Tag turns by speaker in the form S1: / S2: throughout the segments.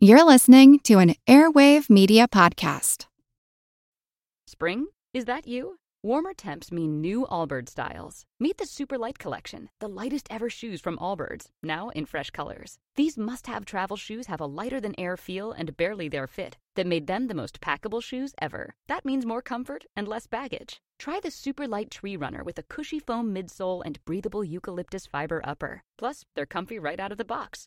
S1: You're listening to an Airwave Media Podcast.
S2: Spring? Is that you? Warmer temps mean new Allbirds styles. Meet the Super Light Collection, the lightest ever shoes from Allbirds, now in fresh colors. These must have travel shoes have a lighter than air feel and barely their fit that made them the most packable shoes ever. That means more comfort and less baggage. Try the super light tree runner with a cushy foam midsole and breathable eucalyptus fiber upper. Plus, they're comfy right out of the box.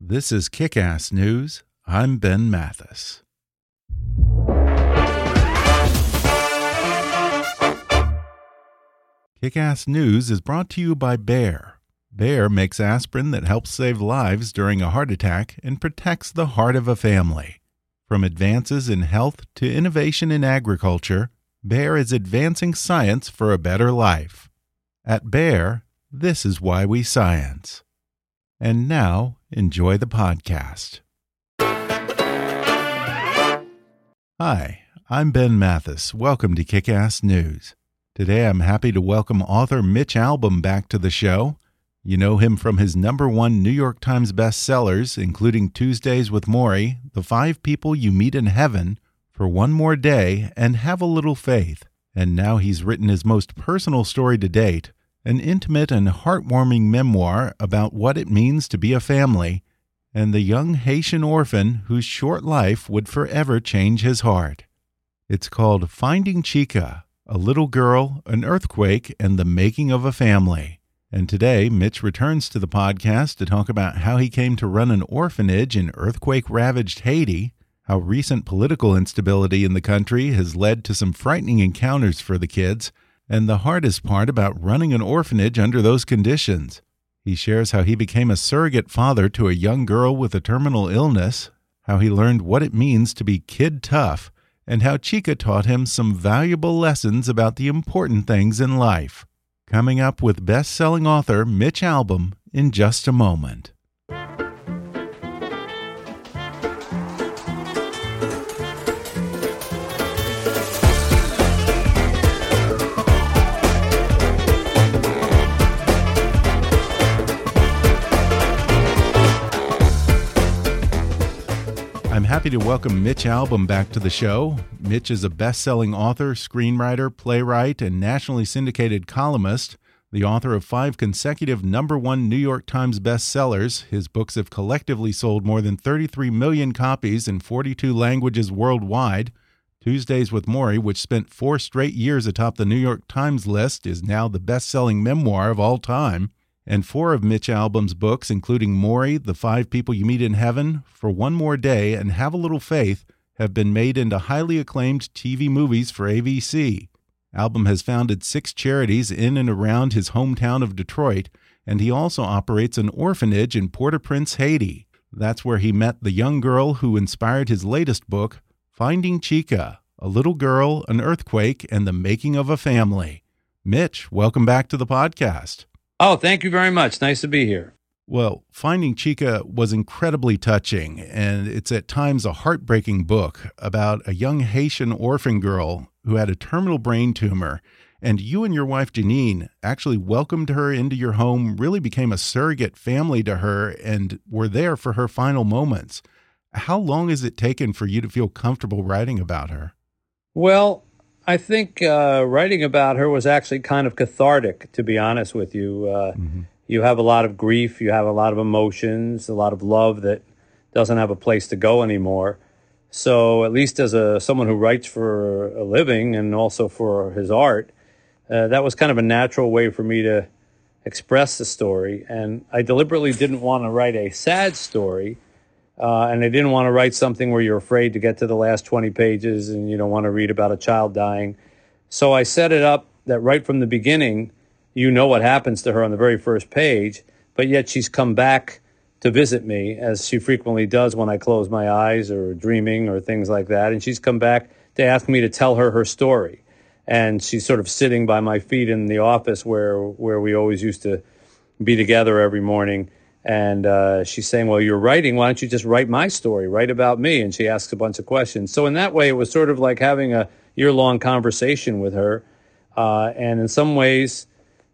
S3: This is Kick Ass News. I'm Ben Mathis. Kick Ass News is brought to you by Bayer. Bayer makes aspirin that helps save lives during a heart attack and protects the heart of a family. From advances in health to innovation in agriculture, Bayer is advancing science for a better life. At Bayer, this is why we science. And now, enjoy the podcast. Hi, I'm Ben Mathis. Welcome to Kick Ass News. Today I'm happy to welcome author Mitch Albom back to the show. You know him from his number one New York Times bestsellers, including Tuesdays with Morrie, The Five People You Meet in Heaven, For One More Day, and Have a Little Faith. And now he's written his most personal story to date, an intimate and heartwarming memoir about what it means to be a family, and the young Haitian orphan whose short life would forever change his heart. It's called Finding Chika a little girl, an earthquake, and the making of a family. And today, Mitch returns to the podcast to talk about how he came to run an orphanage in earthquake ravaged Haiti, how recent political instability in the country has led to some frightening encounters for the kids, and the hardest part about running an orphanage under those conditions. He shares how he became a surrogate father to a young girl with a terminal illness, how he learned what it means to be kid tough and how Chika taught him some valuable lessons about the important things in life. Coming up with best selling author Mitch Albom in just a moment. Happy to welcome Mitch Albom back to the show. Mitch is a best selling author, screenwriter, playwright, and nationally syndicated columnist. The author of five consecutive number one New York Times bestsellers, his books have collectively sold more than 33 million copies in 42 languages worldwide. Tuesdays with Morrie, which spent four straight years atop the New York Times list, is now the best selling memoir of all time and four of Mitch Albom's books, including Morrie, The Five People You Meet in Heaven, For One More Day, and Have a Little Faith, have been made into highly acclaimed TV movies for ABC. Albom has founded six charities in and around his hometown of Detroit, and he also operates an orphanage in Port au Prince, Haiti. That's where he met the young girl who inspired his latest book, Finding Chika A Little Girl, an Earthquake, and the Making of a Family. Mitch, welcome back to the podcast.
S4: Oh, thank you very much. Nice to be here.
S3: Well, Finding Chika was incredibly touching, and it's at times a heartbreaking book about a young Haitian orphan girl who had a terminal brain tumor. And you and your wife, Janine, actually welcomed her into your home, really became a surrogate family to her, and were there for her final moments. How long has it taken for you to feel comfortable writing about her?
S4: Well, I think uh, writing about her was actually kind of cathartic, to be honest with you. Uh, mm-hmm. You have a lot of grief, you have a lot of emotions, a lot of love that doesn't have a place to go anymore. So, at least as a someone who writes for a living and also for his art, uh, that was kind of a natural way for me to express the story. And I deliberately didn't want to write a sad story. Uh, and I didn't want to write something where you're afraid to get to the last 20 pages and you don't want to read about a child dying. So I set it up that right from the beginning, you know what happens to her on the very first page, but yet she's come back to visit me, as she frequently does when I close my eyes or dreaming or things like that. And she's come back to ask me to tell her her story. And she's sort of sitting by my feet in the office where, where we always used to be together every morning. And uh, she's saying, Well, you're writing. Why don't you just write my story? Write about me. And she asks a bunch of questions. So, in that way, it was sort of like having a year long conversation with her. Uh, and in some ways,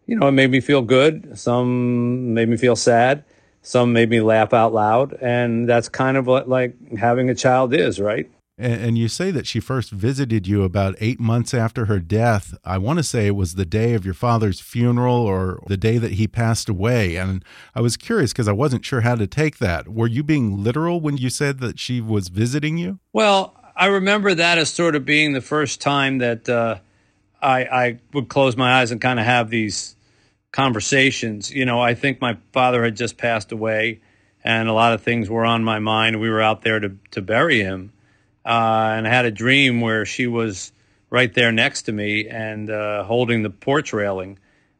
S4: you know, it made me feel good. Some made me feel sad. Some made me laugh out loud. And that's kind of what like having a child is, right?
S3: And, you say that she first visited you about eight months after her death. I want to say it was the day of your father's funeral or the day that he passed away. And I was curious because I wasn't sure how to take that. Were you being literal when you said that she was visiting you?
S4: Well, I remember that as sort of being the first time that uh, I, I would close my eyes and kind of have these conversations. You know, I think my father had just passed away, and a lot of things were on my mind. We were out there to to bury him, uh, and I had a dream where she was right there next to me and uh, holding the porch railing,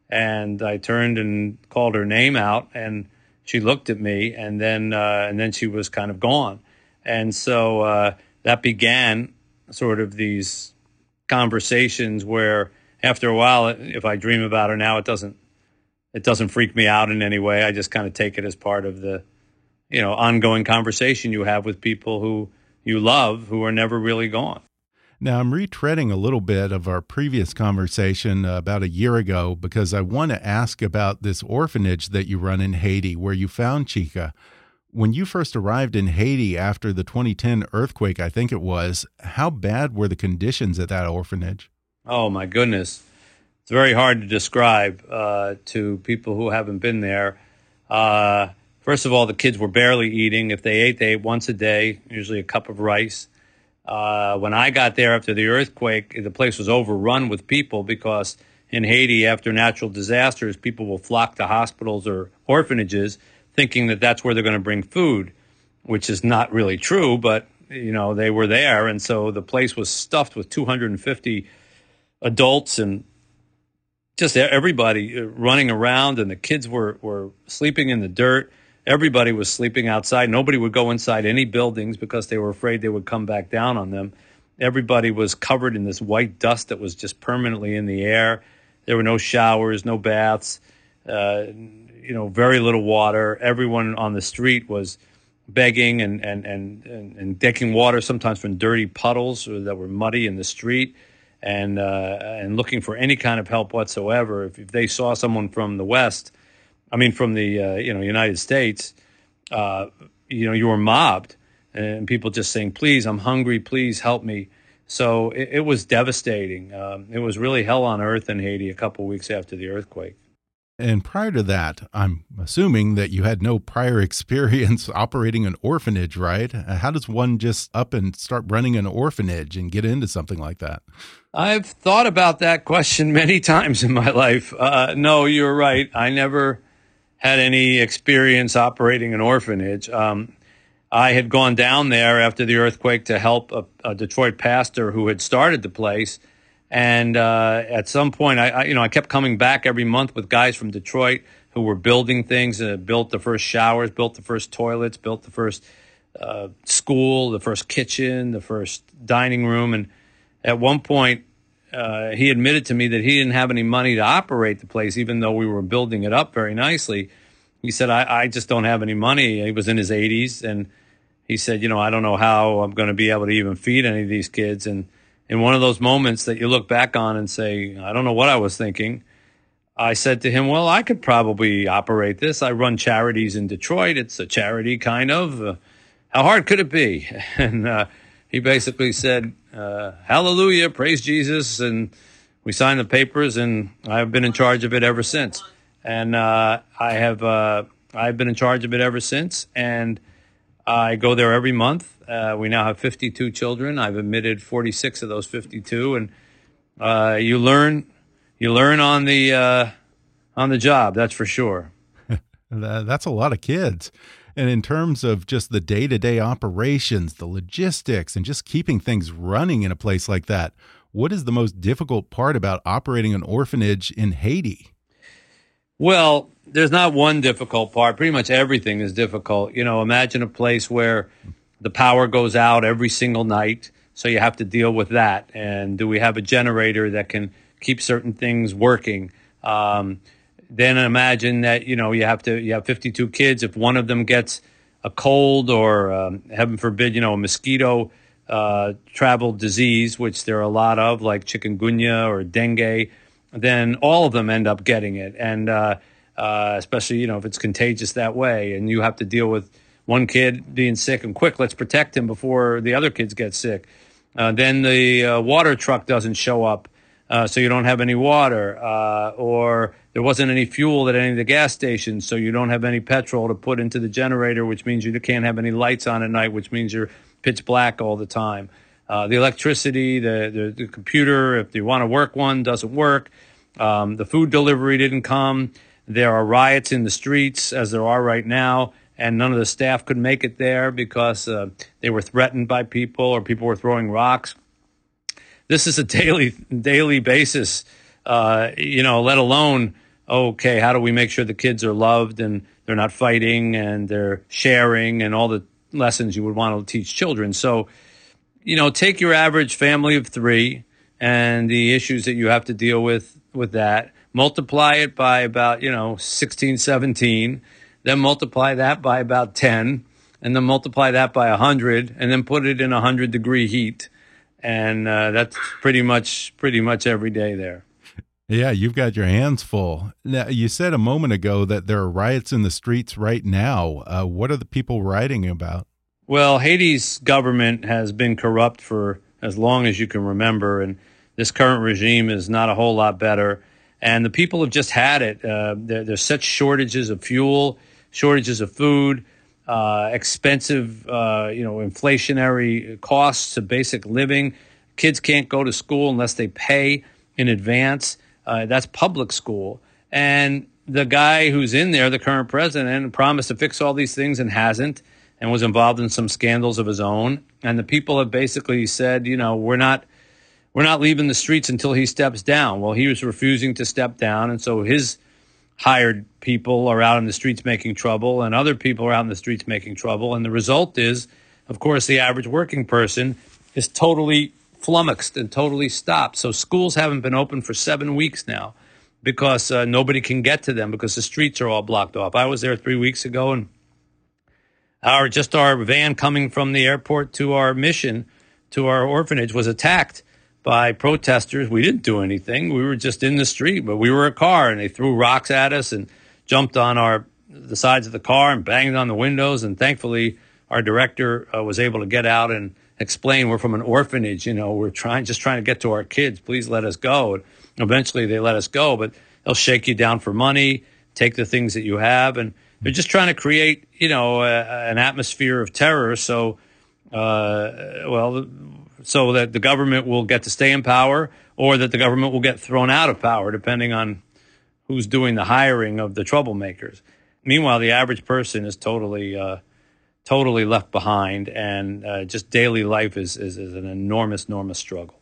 S4: and I turned and called her name out, and she looked at me, and then uh, and then she was kind of gone, and so uh, that began sort of these conversations where after a while if i dream about her now it doesn't it doesn't freak me out in any way. I just kind of take it as part of the, you know, ongoing conversation you have with people who you love who are never really gone.
S3: Now, I'm retreading a little bit of our previous conversation uh, about a year ago because I want to ask about this orphanage that you run in Haiti where you found Chika. When you first arrived in Haiti after the 2010 earthquake, I think it was, how bad were the conditions at that orphanage?
S4: Oh, my goodness it's very hard to describe uh, to people who haven't been there. Uh, first of all, the kids were barely eating. If they ate, they ate once a day, usually a cup of rice. Uh, when I got there after the earthquake, the place was overrun with people because in Haiti, after natural disasters, people will flock to hospitals or orphanages thinking that that's where they're going to bring food, which is not really true, but you know, they were there. And so the place was stuffed with 250 adults and just everybody uh, running around, and the kids were, were sleeping in the dirt. Everybody was sleeping outside. Nobody would go inside any buildings because they were afraid they would come back down on them. Everybody was covered in this white dust that was just permanently in the air. There were no showers, no baths, uh, you know, very little water. Everyone on the street was begging and, and, and, and, decking water, sometimes from dirty puddles that were muddy in the street and uh, and looking for any kind of help whatsoever. If, if, they saw someone from the West, I mean from the uh, you know United States, uh, you know you were mobbed, and people just saying, "Please, I'm hungry. Please help me." So it, it was devastating. Um, it was really hell on earth in Haiti a couple weeks after the earthquake.
S3: And prior to that, I'm assuming that you had no prior experience operating an orphanage, right? How does one just up and start running an orphanage and get into something like that?
S4: I've thought about that question many times in my life. Uh, no, you're right. I never had any experience operating an orphanage. Um, I had gone down there after the earthquake to help a, a Detroit pastor who had started the place and uh, at some point, I, I, you know I kept coming back every month with guys from Detroit who were building things, uh, built the first showers, built the first toilets, built the first uh, school, the first kitchen, the first dining room, and at one point. Uh, he admitted to me that he didn't have any money to operate the place, even though we were building it up very nicely. He said, I, I just don't have any money. He was in his 80s, and he said, You know, I don't know how I'm going to be able to even feed any of these kids. And in one of those moments that you look back on and say, I don't know what I was thinking. I said to him, Well, I could probably operate this. I run charities in Detroit. It's a charity, kind of. Uh, how hard could it be? And uh, he basically said, uh, Hallelujah, praise Jesus. And we signed the papers, and I've been in charge of it ever since. And uh, I have uh, I've been in charge of it ever since. And I go there every month. Uh, we now have 52 children. I've admitted 46 of those 52, and uh, you learn you learn on the uh, on the job. That's for sure.
S3: that's a lot of kids. And in terms of just the day to day operations, the logistics, and just keeping things running in a place like that, what is the most difficult part about operating an orphanage in Haiti?
S4: Well, there's not one difficult part. Pretty much everything is difficult. You know, imagine a place where the power goes out every single night, so you have to deal with that. And do we have a generator that can keep certain things working? Um, then imagine that you know you have to you have 52 kids. If one of them gets a cold or um, heaven forbid, you know, a mosquito uh, traveled disease, which there are a lot of, like chikungunya or dengue, then all of them end up getting it, and uh, uh, especially you know if it's contagious that way, and you have to deal with one kid being sick and quick. Let's protect him before the other kids get sick. Uh, then the uh, water truck doesn't show up, uh, so you don't have any water, or there wasn't any fuel at any of the gas stations, so you don't have any petrol to put into the generator, which means you can't have any lights on at night, which means you're pitch black all the time. Uh, the electricity, the, the, the, computer, if you want to work one, doesn't work. Um, the food delivery didn't come. There are riots in the streets, as there are right now, and none of the staff could make it there because uh, they were threatened by people or people were throwing rocks. This is a daily daily basis, uh, you know. Let alone okay, how do we make sure the kids are loved and they're not fighting and they're sharing and all the lessons you would want to teach children. So, you know, take your average family of three and the issues that you have to deal with with that, multiply it by about, you know, 16, 17, then multiply that by about 10, and then multiply that by 100, and then put it in 100 degree heat. And uh, that's pretty much pretty much every day there.
S3: Yeah, you've got your hands full. Now, you said a moment ago that there are riots in the streets right now. Uh, what are the people rioting about?
S4: Well, Haiti's government has been corrupt for as long as you can remember, and this current regime is not a whole lot better. And the people have just had it. Uh, there, there's such shortages of fuel, shortages of food, uh, expensive, uh, you know, inflationary costs to basic living. Kids can't go to school unless they pay in advance. Uh, that's public school. And the guy who's in there, the current president, promised to fix all these things and hasn't, and was involved in some scandals of his own. And the people have basically said, you know, we're not we're not leaving the streets until he steps down. Well, he was refusing to step down, and so his hired people are out in the streets making trouble, and other people are out in the streets making trouble. And the result is, of course, the average working person is totally flummoxed and totally stopped. So schools haven't been open for seven weeks now because uh, nobody can get to them because the streets are all blocked off. I was there three weeks ago, and our just our van coming from the airport to our mission to our orphanage was attacked by protesters. We didn't do anything. We were just in the street, but we were a car, and they threw rocks at us and jumped on our the sides of the car and banged on the windows. And thankfully, our director uh, was able to get out and explain we're from an orphanage. You know, we're trying just trying to get to our kids. Please let us go. And eventually, they let us go, but they'll shake you down for money, take the things that you have, and they're just trying to create, you know, a, an atmosphere of terror. So, uh, well, so that the government will get to stay in power, or that the government will get thrown out of power, depending on who's doing the hiring of the troublemakers. Meanwhile, the average person is totally. Uh, totally left behind, and uh, just daily life is, is, is an enormous, enormous struggle.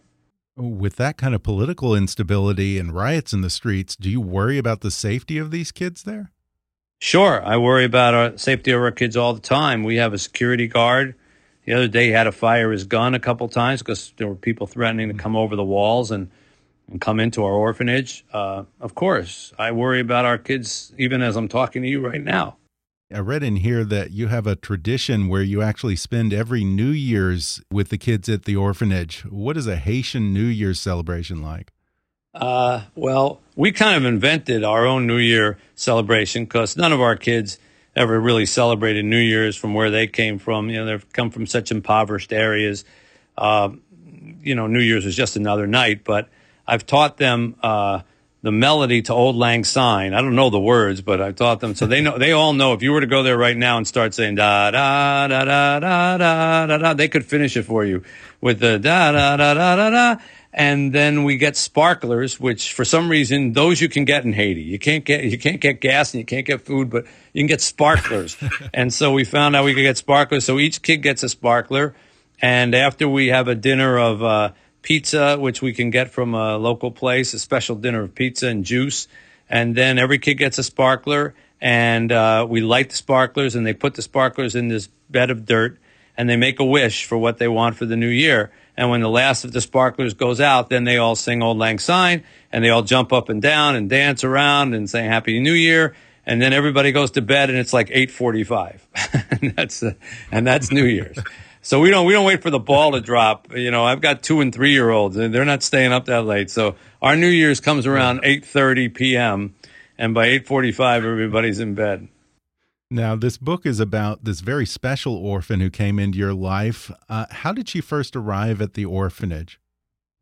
S3: With that kind of political instability and riots in the streets, do you worry about the safety of these kids there?
S4: Sure, I worry about our safety of our kids all the time. We have a security guard. The other day, he had to fire his gun a couple times because there were people threatening to come over the walls and and come into our orphanage. Uh, of course, I worry about our kids even as I'm talking to you right now.
S3: I read in here that you have a tradition where you actually spend every New Year's with the kids at the orphanage. What is a Haitian New Year's celebration like?
S4: Uh, well, we kind of invented our own New Year celebration because none of our kids ever really celebrated New Year's from where they came from. You know, they've come from such impoverished areas. Uh, you know, New Year's was just another night, but I've taught them uh, the melody to Auld Lang Syne. I don't know the words, but I taught them. So they know, they all know if you were to go there right now and start saying da da da da da da da da, they could finish it for you with the da da da da da da. and then we get sparklers, which for some reason those you can get in Haiti. You can't get you can't get gas and you can't get food, but you can get sparklers. and so we found out we could get sparklers. So each kid gets a sparkler, and after we have a dinner of uh, pizza, which we can get from a local place, a special dinner of pizza and juice, and then every kid gets a sparkler, and uh, we light the sparklers, and they put the sparklers in this bed of dirt, and they make a wish for what they want for the new year. And when the last of the sparklers goes out, then they all sing Auld Lang Syne and they all jump up and down and dance around and say Happy New Year. And then everybody goes to bed and it's like 8:45. and that's uh, and that's New Year's. So we don't we don't wait for the ball to drop. You know, I've got 2 and 3 year olds and they're not staying up that late. So our New Year's comes around 8:30 p.m. and by 8:45 everybody's in bed.
S3: Now, this book is about this very special orphan who came into your life. Uh, how did she first arrive at the orphanage?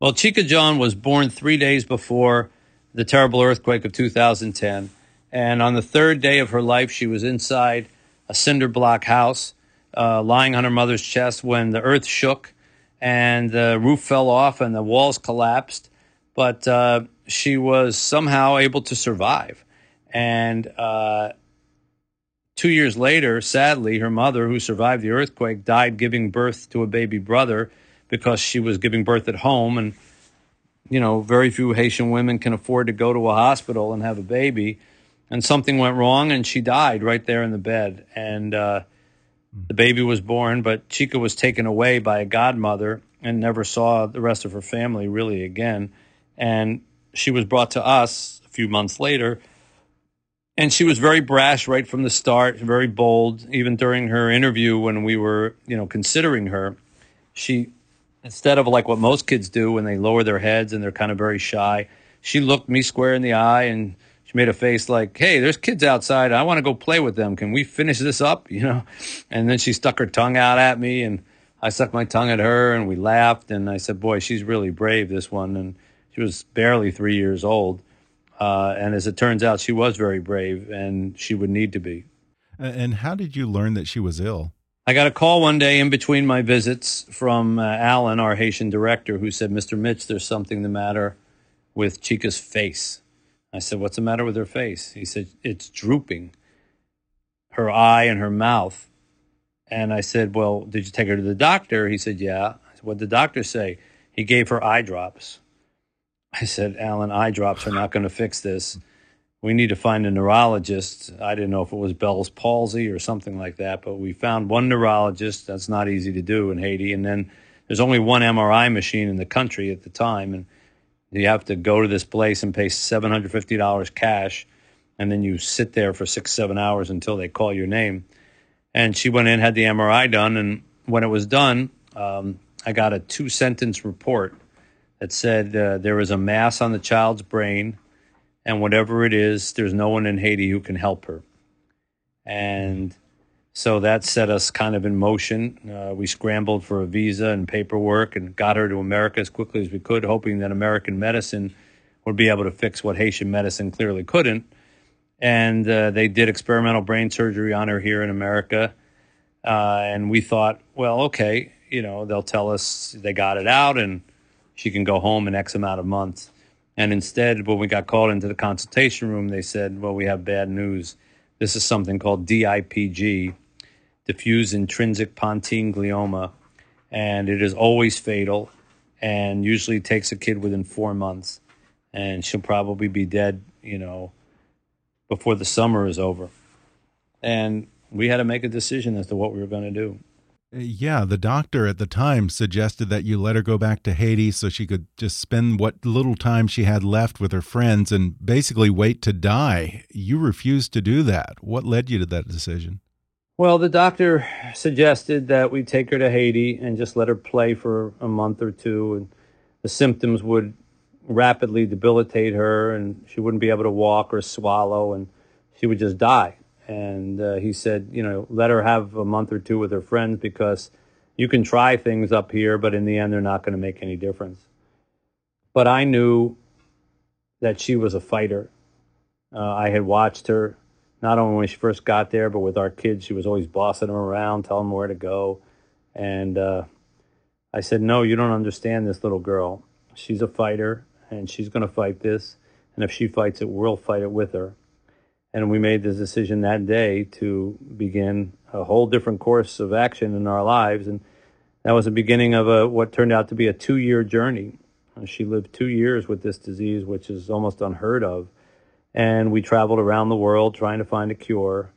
S4: Well, Chika John was born three days before the terrible earthquake of 2010. And on the third day of her life, she was inside a cinder block house, uh, lying on her mother's chest when the earth shook and the roof fell off and the walls collapsed. But uh, she was somehow able to survive. And uh, Two years later, sadly, her mother, who survived the earthquake, died giving birth to a baby brother because she was giving birth at home. And, you know, very few Haitian women can afford to go to a hospital and have a baby. And something went wrong, and she died right there in the bed. And uh, the baby was born, but Chika was taken away by a godmother and never saw the rest of her family really again. And she was brought to us a few months later and she was very brash right from the start, very bold. Even during her interview, when we were, you know, considering her, she instead of like what most kids do when they lower their heads and they're kind of very shy, she looked me square in the eye and she made a face like, "Hey, there's kids outside. I want to go play with them. Can we finish this up?" You know. And then she stuck her tongue out at me, and I stuck my tongue at her, and we laughed. And I said, "Boy, she's really brave, this one." And she was barely three years old uh, and as it turns out, she was very brave, and she would need to be.
S3: And how did you learn that she was ill?
S4: I got a call one day in between my visits from uh, Alan, our Haitian director, who said, Mr. Mitch, there's something the matter with Chika's face. I said, What's the matter with her face? He said, It's drooping, her eye and her mouth. And I said, Well, did you take her to the doctor? He said, Yeah. What did the doctor say? He gave her eye drops. I said, Alan, eye drops are not going to fix this. We need to find a neurologist. I didn't know if it was Bell's palsy or something like that, but we found one neurologist. That's not easy to do in Haiti. And then there's only one MRI machine in the country at the time. And you have to go to this place and pay $750 cash. And then you sit there for six, seven hours until they call your name. And she went in, had the MRI done. And when it was done, um, I got a two sentence report that said uh, there is a mass on the child's brain, and whatever it is, there's no one in Haiti who can help her. And so that set us kind of in motion. Uh, we scrambled for a visa and paperwork and got her to America as quickly as we could, hoping that American medicine would be able to fix what Haitian medicine clearly couldn't. And uh, they did experimental brain surgery on her here in America. Uh, and we thought, well, okay, you know, they'll tell us they got it out and she can go home in X amount of months. And instead, when we got called into the consultation room, they said, well, we have bad news. This is something called DIPG, diffuse intrinsic pontine glioma, and it is always fatal and usually takes a kid within four months. And she'll probably be dead, you know, before the summer is over. And we had to make a decision as to what we were going to do.
S3: Uh, yeah, the doctor at the time suggested that you let her go back to Haiti so she could just spend what little time she had left with her friends and basically wait to die. You refused to do that. What led you to that decision?
S4: Well, the doctor suggested that we take her to Haiti and just let her play for a month or two, and the symptoms would rapidly debilitate her, and she wouldn't be able to walk or swallow, and she would just die and uh, he said, you know, let her have a month or two with her friends because you can try things up here, but in the end, they're not going to make any difference. But I knew that she was a fighter. Uh, I had watched her not only when she first got there, but with our kids. She was always bossing them around, telling them where to go. And uh, I said, No, you don't understand this little girl. she's a fighter and she's going to fight this. And if she fights it, we'll fight it with her. And we made the decision that day to begin a whole different course of action in our lives. And that was the beginning of a, what turned out to be a two year journey. She lived two years with this disease, which is almost unheard of. And we traveled around the world trying to find a cure.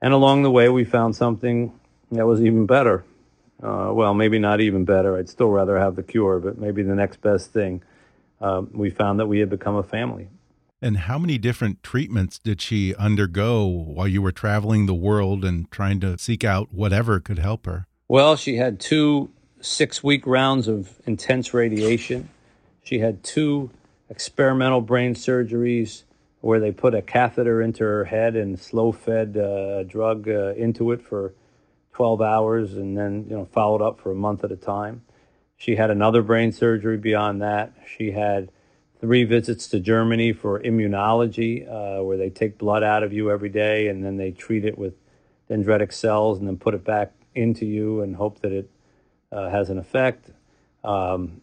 S4: And along the way, we found something that was even better. Uh, well, maybe not even better. I'd still rather have the cure, but maybe the next best thing. Uh, we found that we had become a family.
S3: And how many different treatments did she undergo while you were traveling the world and trying to seek out whatever could help her?
S4: Well, she had two six week rounds of intense radiation. She had two experimental brain surgeries where they put a catheter into her head and slow fed uh, drug uh, into it for 12 hours and then you know followed up for a month at a time. She had another brain surgery beyond that. She had three visits to Germany for immunology, uh, where they take blood out of you every day and then they treat it with dendritic cells and then put it back into you and hope that it uh, has an effect. Um,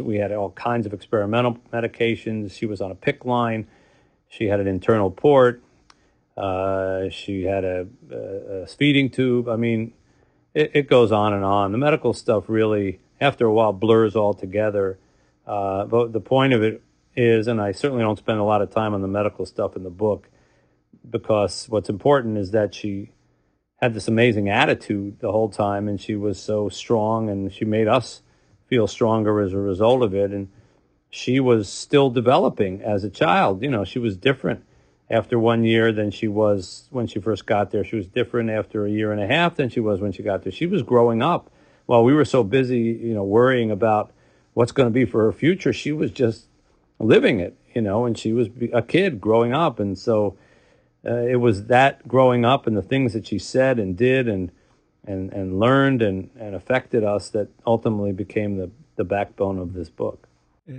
S4: we had all kinds of experimental medications. She was on a PICC line. She had an internal port. Uh, she had a, a, feeding tube. I mean, it, it, goes on and on. The medical stuff really, after a while, blurs all together. Uh, but the point of it is, and I certainly don't spend a lot of time on the medical stuff in the book, because what's important is that she had this amazing attitude the whole time, and she was so strong, and she made us feel stronger as a result of it. And she was still developing as a child. You know, she was different after one year than she was when she first got there. She was different after a year and a half than she was when she got there. She was growing up. While we were so busy, you know, worrying about what's going to be for her future, she was just living it, you know, and she was a kid growing up. And so uh, it was that growing up and the things that she said and did and and, and learned and, and affected us that ultimately became the, the backbone of this book.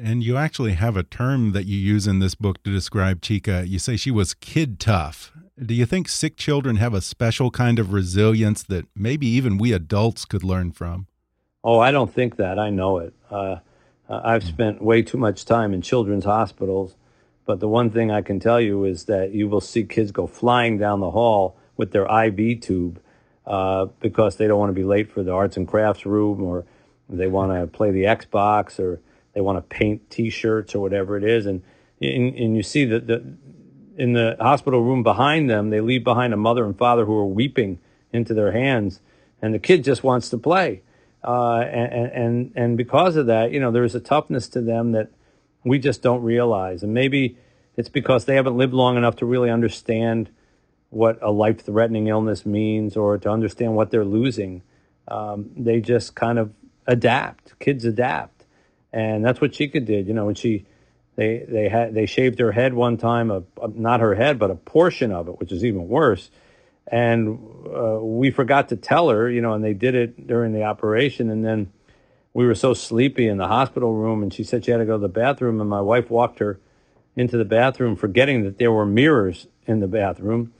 S3: And you actually have a term that you use in this book to describe Chika. You say she was kid tough. Do you think sick children have a special kind of resilience that maybe even we adults could learn from?
S4: Oh, I don't think that. I know it. Uh, I've spent way too much time in children's hospitals, but the one thing I can tell you is that you will see kids go flying down the hall with their IV tube uh, because they don't want to be late for the arts and crafts room or they want to play the Xbox or they want to paint T-shirts or whatever it is, and and, and you see that the in the hospital room behind them, they leave behind a mother and father who are weeping into their hands, and the kid just wants to play, uh, and and and because of that, you know, there's a toughness to them that we just don't realize, and maybe it's because they haven't lived long enough to really understand what a life-threatening illness means or to understand what they're losing. Um, they just kind of adapt. Kids adapt and that's what Chika did. You know, when she they they had they shaved her head one time, a, a, not her head, but a portion of it, which is even worse. And uh, we forgot to tell her, you know, and they did it during the operation, and then we were so sleepy in the hospital room, and she said she had to go to the bathroom, and my wife walked her into the bathroom, forgetting that there were mirrors in the bathroom,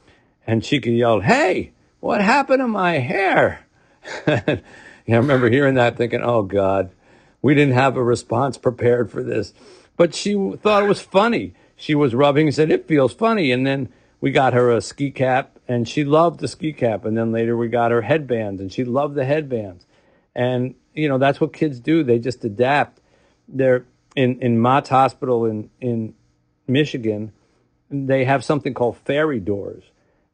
S4: and Chika yelled, "Hey, what happened to my hair?" I remember hearing that, thinking, "Oh God." We didn't have a response prepared for this. But she thought it was funny. She was rubbing and said, It feels funny. And then we got her a ski cap and she loved the ski cap. And then later we got her headbands and she loved the headbands. And, you know, that's what kids do. They just adapt. They're in, in Mott's Hospital in, in Michigan, they have something called fairy doors.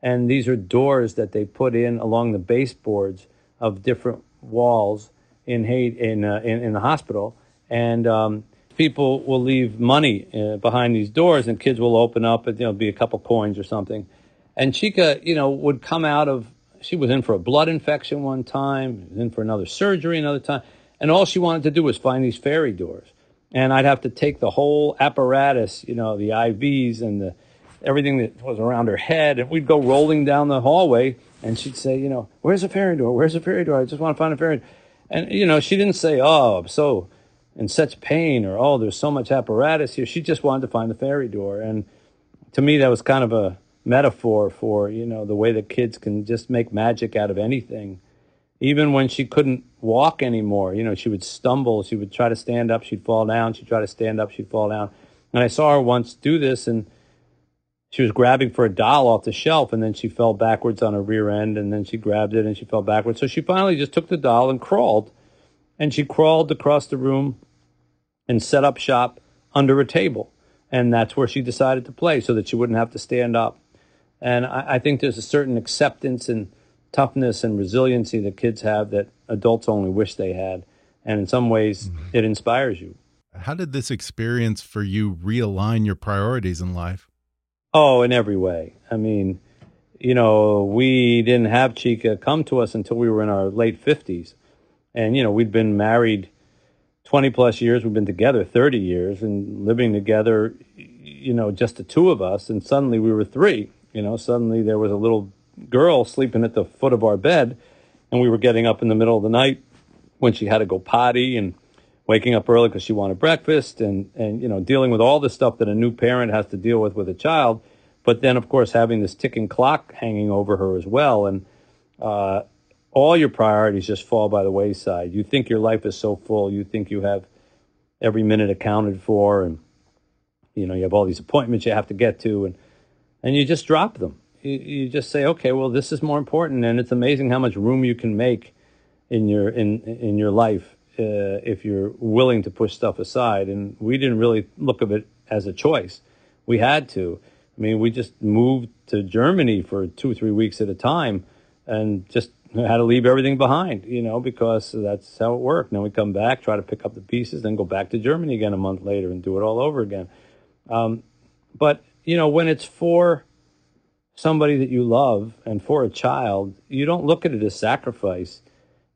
S4: And these are doors that they put in along the baseboards of different walls in in, uh, in, in the hospital, and um, people will leave money uh, behind these doors, and kids will open up, and there'll be a couple coins or something. And Chika, you know, would come out of. She was in for a blood infection one time, in for another surgery another time, and all she wanted to do was find these fairy doors. And I'd have to take the whole apparatus, you know, the IVs and the everything that was around her head, and we'd go rolling down the hallway, and she'd say, you know, where's a fairy door? Where's a fairy door? I just want to find a fairy door. And, you know, she didn't say, oh, I'm so in such pain or, oh, there's so much apparatus here. She just wanted to find the fairy door. And to me, that was kind of a metaphor for, you know, the way that kids can just make magic out of anything. even when she couldn't walk anymore. You know, she would stumble. She would try to stand up. She'd fall down. She'd try to stand up. She'd fall down. And I saw her once do this, and she was grabbing for a doll off the shelf, and then she fell backwards on her rear end, and then she grabbed it and she fell backwards. So she finally just took the doll and crawled, and she crawled across the room and set up shop under a table. And that's where she decided to play so that she wouldn't have to stand up. And I, I think there's a certain acceptance and toughness and resiliency that kids have that adults only wish they had. And in some ways, mm-hmm. it inspires you.
S3: How did this experience for you realign your priorities in life?
S4: Oh, in every way. I mean, you know, we didn't have Chika come to us until we were in our late 50s. And, you know, we'd been married 20 plus years. We've been together 30 years and living together, you know, just the two of us. And suddenly we were three. You know, suddenly there was a little girl sleeping at the foot of our bed. And we were getting up in the middle of the night when she had to go potty and waking up early because she wanted breakfast and, and, you know, dealing with all the stuff that a new parent has to deal with with a child. But then, of course, having this ticking clock hanging over her as well. And uh, all your priorities just fall by the wayside. You think your life is so full. You think you have every minute accounted for. And, you know, you have all these appointments you have to get to. And, and you just drop them. You, you just say, okay, well, this is more important. And it's amazing how much room you can make in your, in, in your life uh, if you're willing to push stuff aside. And we didn't really look at it as a choice. We had to. I mean, we just moved to Germany for two or three weeks at a time and just had to leave everything behind, you know, because that's how it worked. Then we come back, try to pick up the pieces, then go back to Germany again a month later and do it all over again. Um, but, you know, when it's for somebody that you love and for a child, you don't look at it as sacrifice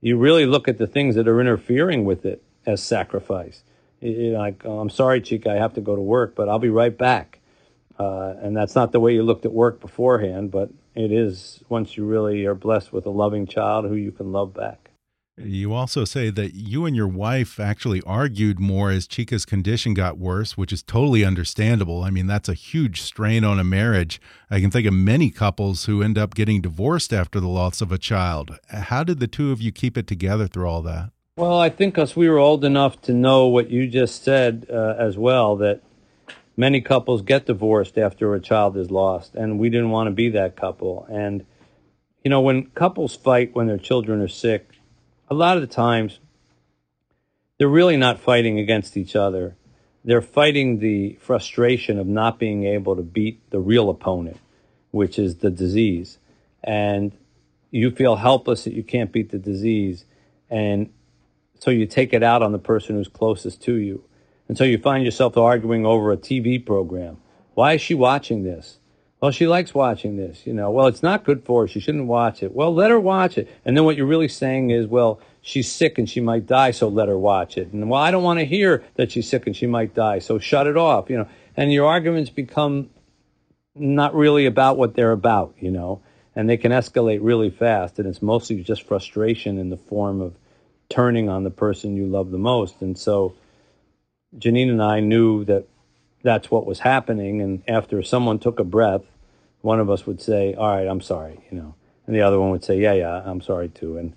S4: you really look at the things that are interfering with it as sacrifice. You're like, oh, I'm sorry, Chika, I have to go to work, but I'll be right back. Uh, and that's not the way you looked at work beforehand, but it is once you really are blessed with a loving child who you can love back.
S3: You also say that you and your wife actually argued more as Chika's condition got worse, which is totally understandable. I mean, that's a huge strain on a marriage. I can think of many couples who end up getting divorced after the loss of a child. How did the two of you keep it together through all that?
S4: Well, I think us we were old enough to know what you just said uh, as well that many couples get divorced after a child is lost, and we didn't want to be that couple. And you know, when couples fight when their children are sick, a lot of the times they're really not fighting against each other. They're fighting the frustration of not being able to beat the real opponent, which is the disease. And you feel helpless that you can't beat the disease. And so you take it out on the person who's closest to you. And so you find yourself arguing over a TV program. Why is she watching this? Well, she likes watching this, you know. Well, it's not good for her. She shouldn't watch it. Well, let her watch it. And then what you're really saying is, well, she's sick and she might die, so let her watch it. And well, I don't want to hear that she's sick and she might die, so shut it off, you know. And your arguments become not really about what they're about, you know. And they can escalate really fast. And it's mostly just frustration in the form of turning on the person you love the most. And so Janine and I knew that that's what was happening. And after someone took a breath, one of us would say, "All right, I'm sorry," you know, and the other one would say, "Yeah, yeah, I'm sorry too." And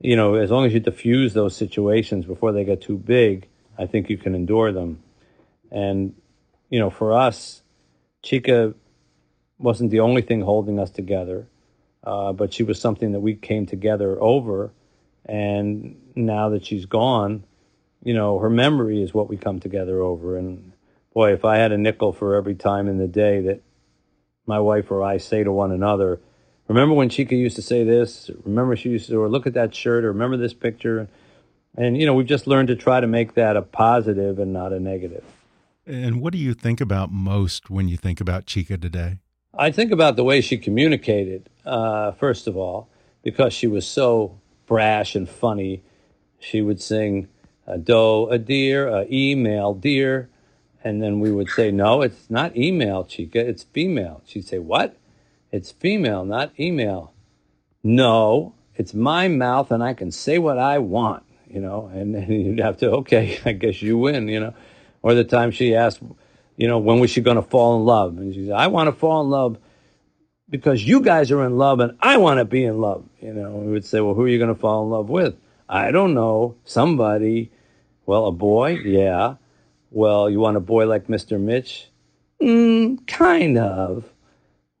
S4: you know, as long as you diffuse those situations before they get too big, I think you can endure them. And you know, for us, Chika wasn't the only thing holding us together, uh, but she was something that we came together over. And now that she's gone, you know, her memory is what we come together over. And boy, if I had a nickel for every time in the day that my wife or I say to one another, remember when Chika used to say this? Remember she used to, or look at that shirt, or remember this picture? And, you know, we've just learned to try to make that a positive and not a negative.
S3: And what do you think about most when you think about Chika today?
S4: I think about the way she communicated, uh, first of all, because she was so brash and funny. She would sing, a doe, a deer, a email, deer. And then we would say, no, it's not email, Chika, it's female. She'd say, what? It's female, not email. No, it's my mouth and I can say what I want, you know, and then you'd have to, okay, I guess you win, you know. Or the time she asked, you know, when was she going to fall in love? And she said, I want to fall in love because you guys are in love and I want to be in love. You know, we would say, well, who are you going to fall in love with? I don't know. Somebody. Well, a boy? Yeah. Well, you want a boy like Mr. Mitch? Mm, kind of.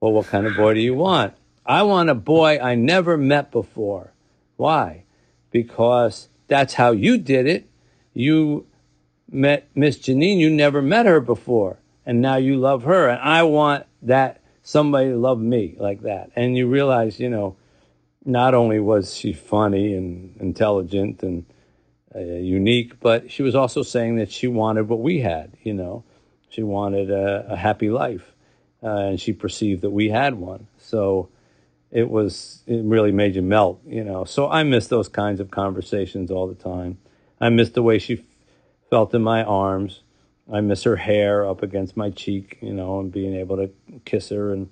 S4: Well, what kind of boy do you want? I want a boy I never met before. Why? Because that's how you did it. You met Miss Janine, you never met her before, and now you love her. And I want that somebody to love me like that. And you realize, you know, not only was she funny and intelligent and uh, unique, but she was also saying that she wanted what we had, you know. She wanted a, a happy life, uh, and she perceived that we had one. So it was, it really made you melt, you know. So I miss those kinds of conversations all the time. I miss the way she felt in my arms. I miss her hair up against my cheek, you know, and being able to kiss her. And,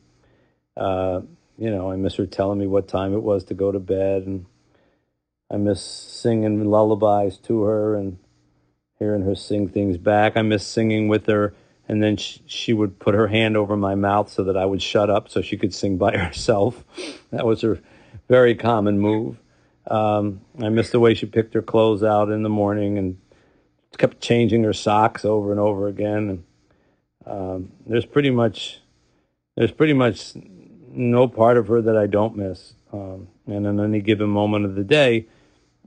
S4: uh, you know, I miss her telling me what time it was to go to bed. And I miss singing lullabies to her and hearing her sing things back. I miss singing with her. And then she, she would put her hand over my mouth so that I would shut up so she could sing by herself. that was her very common move. Um, I miss the way she picked her clothes out in the morning and kept changing her socks over and over again. And um, there's pretty much there's pretty much no part of her that I don't miss. Um, and in any given moment of the day,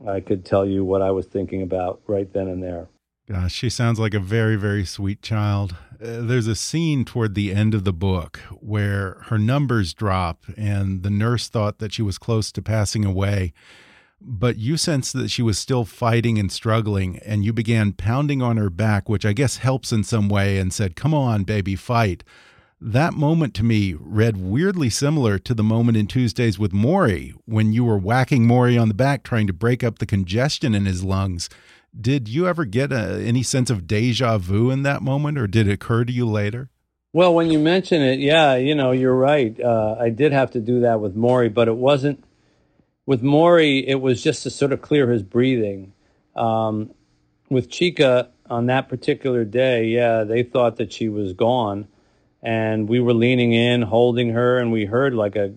S4: I could tell you what I was thinking about right then and there.
S3: Gosh, she sounds like a very, very sweet child. Uh, there's a scene toward the end of the book where her numbers drop, and the nurse thought that she was close to passing away but you sensed that she was still fighting and struggling, and you began pounding on her back, which I guess helps in some way, and said, Come on, baby, fight. That moment to me read weirdly similar to the moment in Tuesdays with Morrie when you were whacking Morrie on the back trying to break up the congestion in his lungs. Did you ever get a, uh, any sense of deja vu in that moment, or did it occur to you later?
S4: Well, when you mention it, yeah, you know, you're right. Uh, I did have to do that with Morrie, but it wasn't with Morrie, it was just to sort of clear his breathing. Um, with Chika on that particular day, yeah, they thought that she was gone. And we were leaning in, holding her, and we heard like a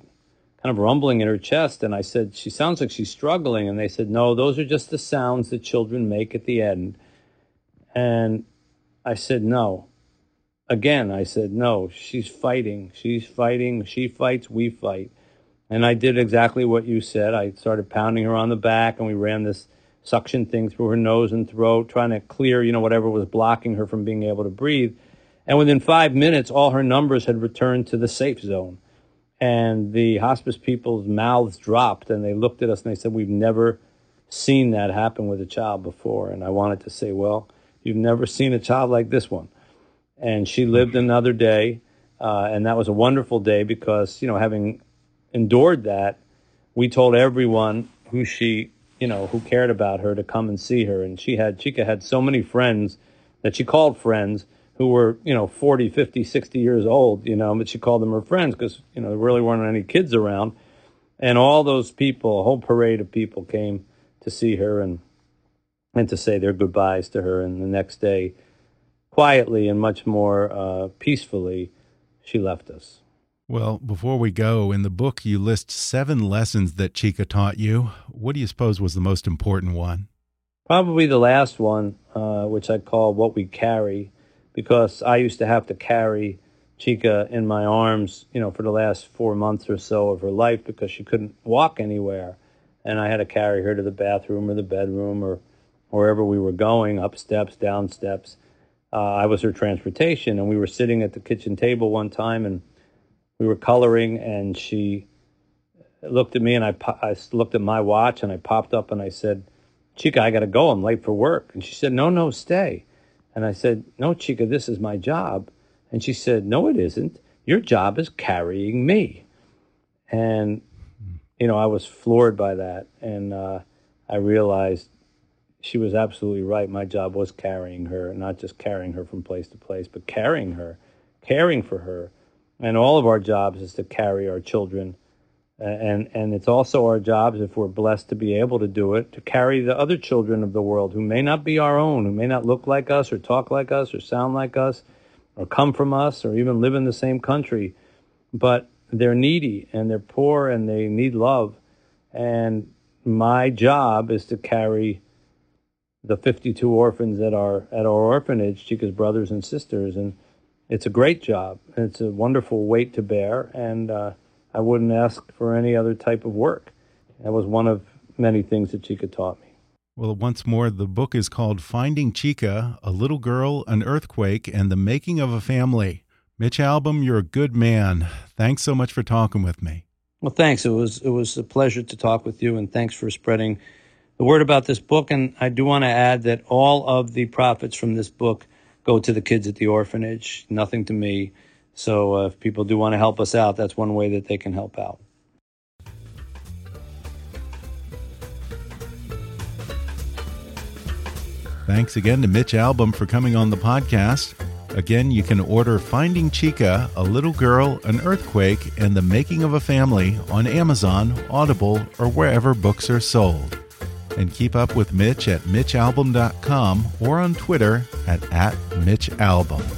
S4: kind of rumbling in her chest. And I said, She sounds like she's struggling. And they said, No, those are just the sounds that children make at the end. And I said, No. Again, I said, No, she's fighting. She's fighting. She fights, we fight. And I did exactly what you said. I started pounding her on the back, and we ran this suction thing through her nose and throat, trying to clear, you know, whatever was blocking her from being able to breathe. And within five minutes, all her numbers had returned to the safe zone. And the hospice people's mouths dropped, and they looked at us and they said, We've never seen that happen with a child before. And I wanted to say, Well, you've never seen a child like this one. And she lived another day. Uh, and that was a wonderful day because, you know, having endured that, we told everyone who she, you know, who cared about her to come and see her. And she had, Chika had so many friends that she called friends who were, you know, 40, 50, 60 years old, you know, but she called them her friends because, you know, there really weren't any kids around. And all those people, a whole parade of people came to see her and, and to say their goodbyes to her. And the next day, quietly and much more uh, peacefully, she left us.
S3: Well, before we go, in the book you list seven lessons that Chika taught you. What do you suppose was the most important one?
S4: Probably the last one, uh, which I call What We Carry, because I used to have to carry Chika in my arms, you know, for the last four months or so of her life because she couldn't walk anywhere. And I had to carry her to the bathroom or the bedroom or wherever we were going, up steps, down steps. Uh, I was her transportation, and we were sitting at the kitchen table one time and we were coloring, and she looked at me, and I, I looked at my watch, and I popped up, and I said, Chika, I got to go. I'm late for work. And she said, No, no, stay. And I said, No, Chika, this is my job. And she said, No, it isn't. Your job is carrying me. And, you know, I was floored by that. And uh, I realized she was absolutely right. My job was carrying her, not just carrying her from place to place, but carrying her, caring for her, and all of our jobs is to carry our children. And, and it's also our jobs, if we're blessed to be able to do it, to carry the other children of the world who may not be our own, who may not look like us or talk like us or sound like us or come from us or even live in the same country. But they're needy and they're poor and they need love. And my job is to carry the 52 orphans at our at our orphanage, Chika's brothers and sisters, and it's a great job. It's a wonderful weight to bear, and uh, I wouldn't ask for any other type of work. That was one of many things that Chika taught me.
S3: Well, once more, the book is called Finding Chika A Little Girl, an Earthquake, and the Making of a Family. Mitch Albom, you're a good man. Thanks so much for talking with me.
S4: Well, thanks. It was it was a pleasure to talk with you, and thanks for spreading the word about this book. And I do want to add that all of the profits from this book go to the kids at the orphanage, nothing to me. So uh, if people do want to help us out, that's one way that they can help out.
S3: Thanks again to Mitch Albom for coming on the podcast. Again, you can order Finding Chika, A Little Girl, An Earthquake, and The Making of a Family on Amazon, Audible, or wherever books are sold. And keep up with Mitch at MitchAlbom.com or on Twitter at, at MitchAlbom.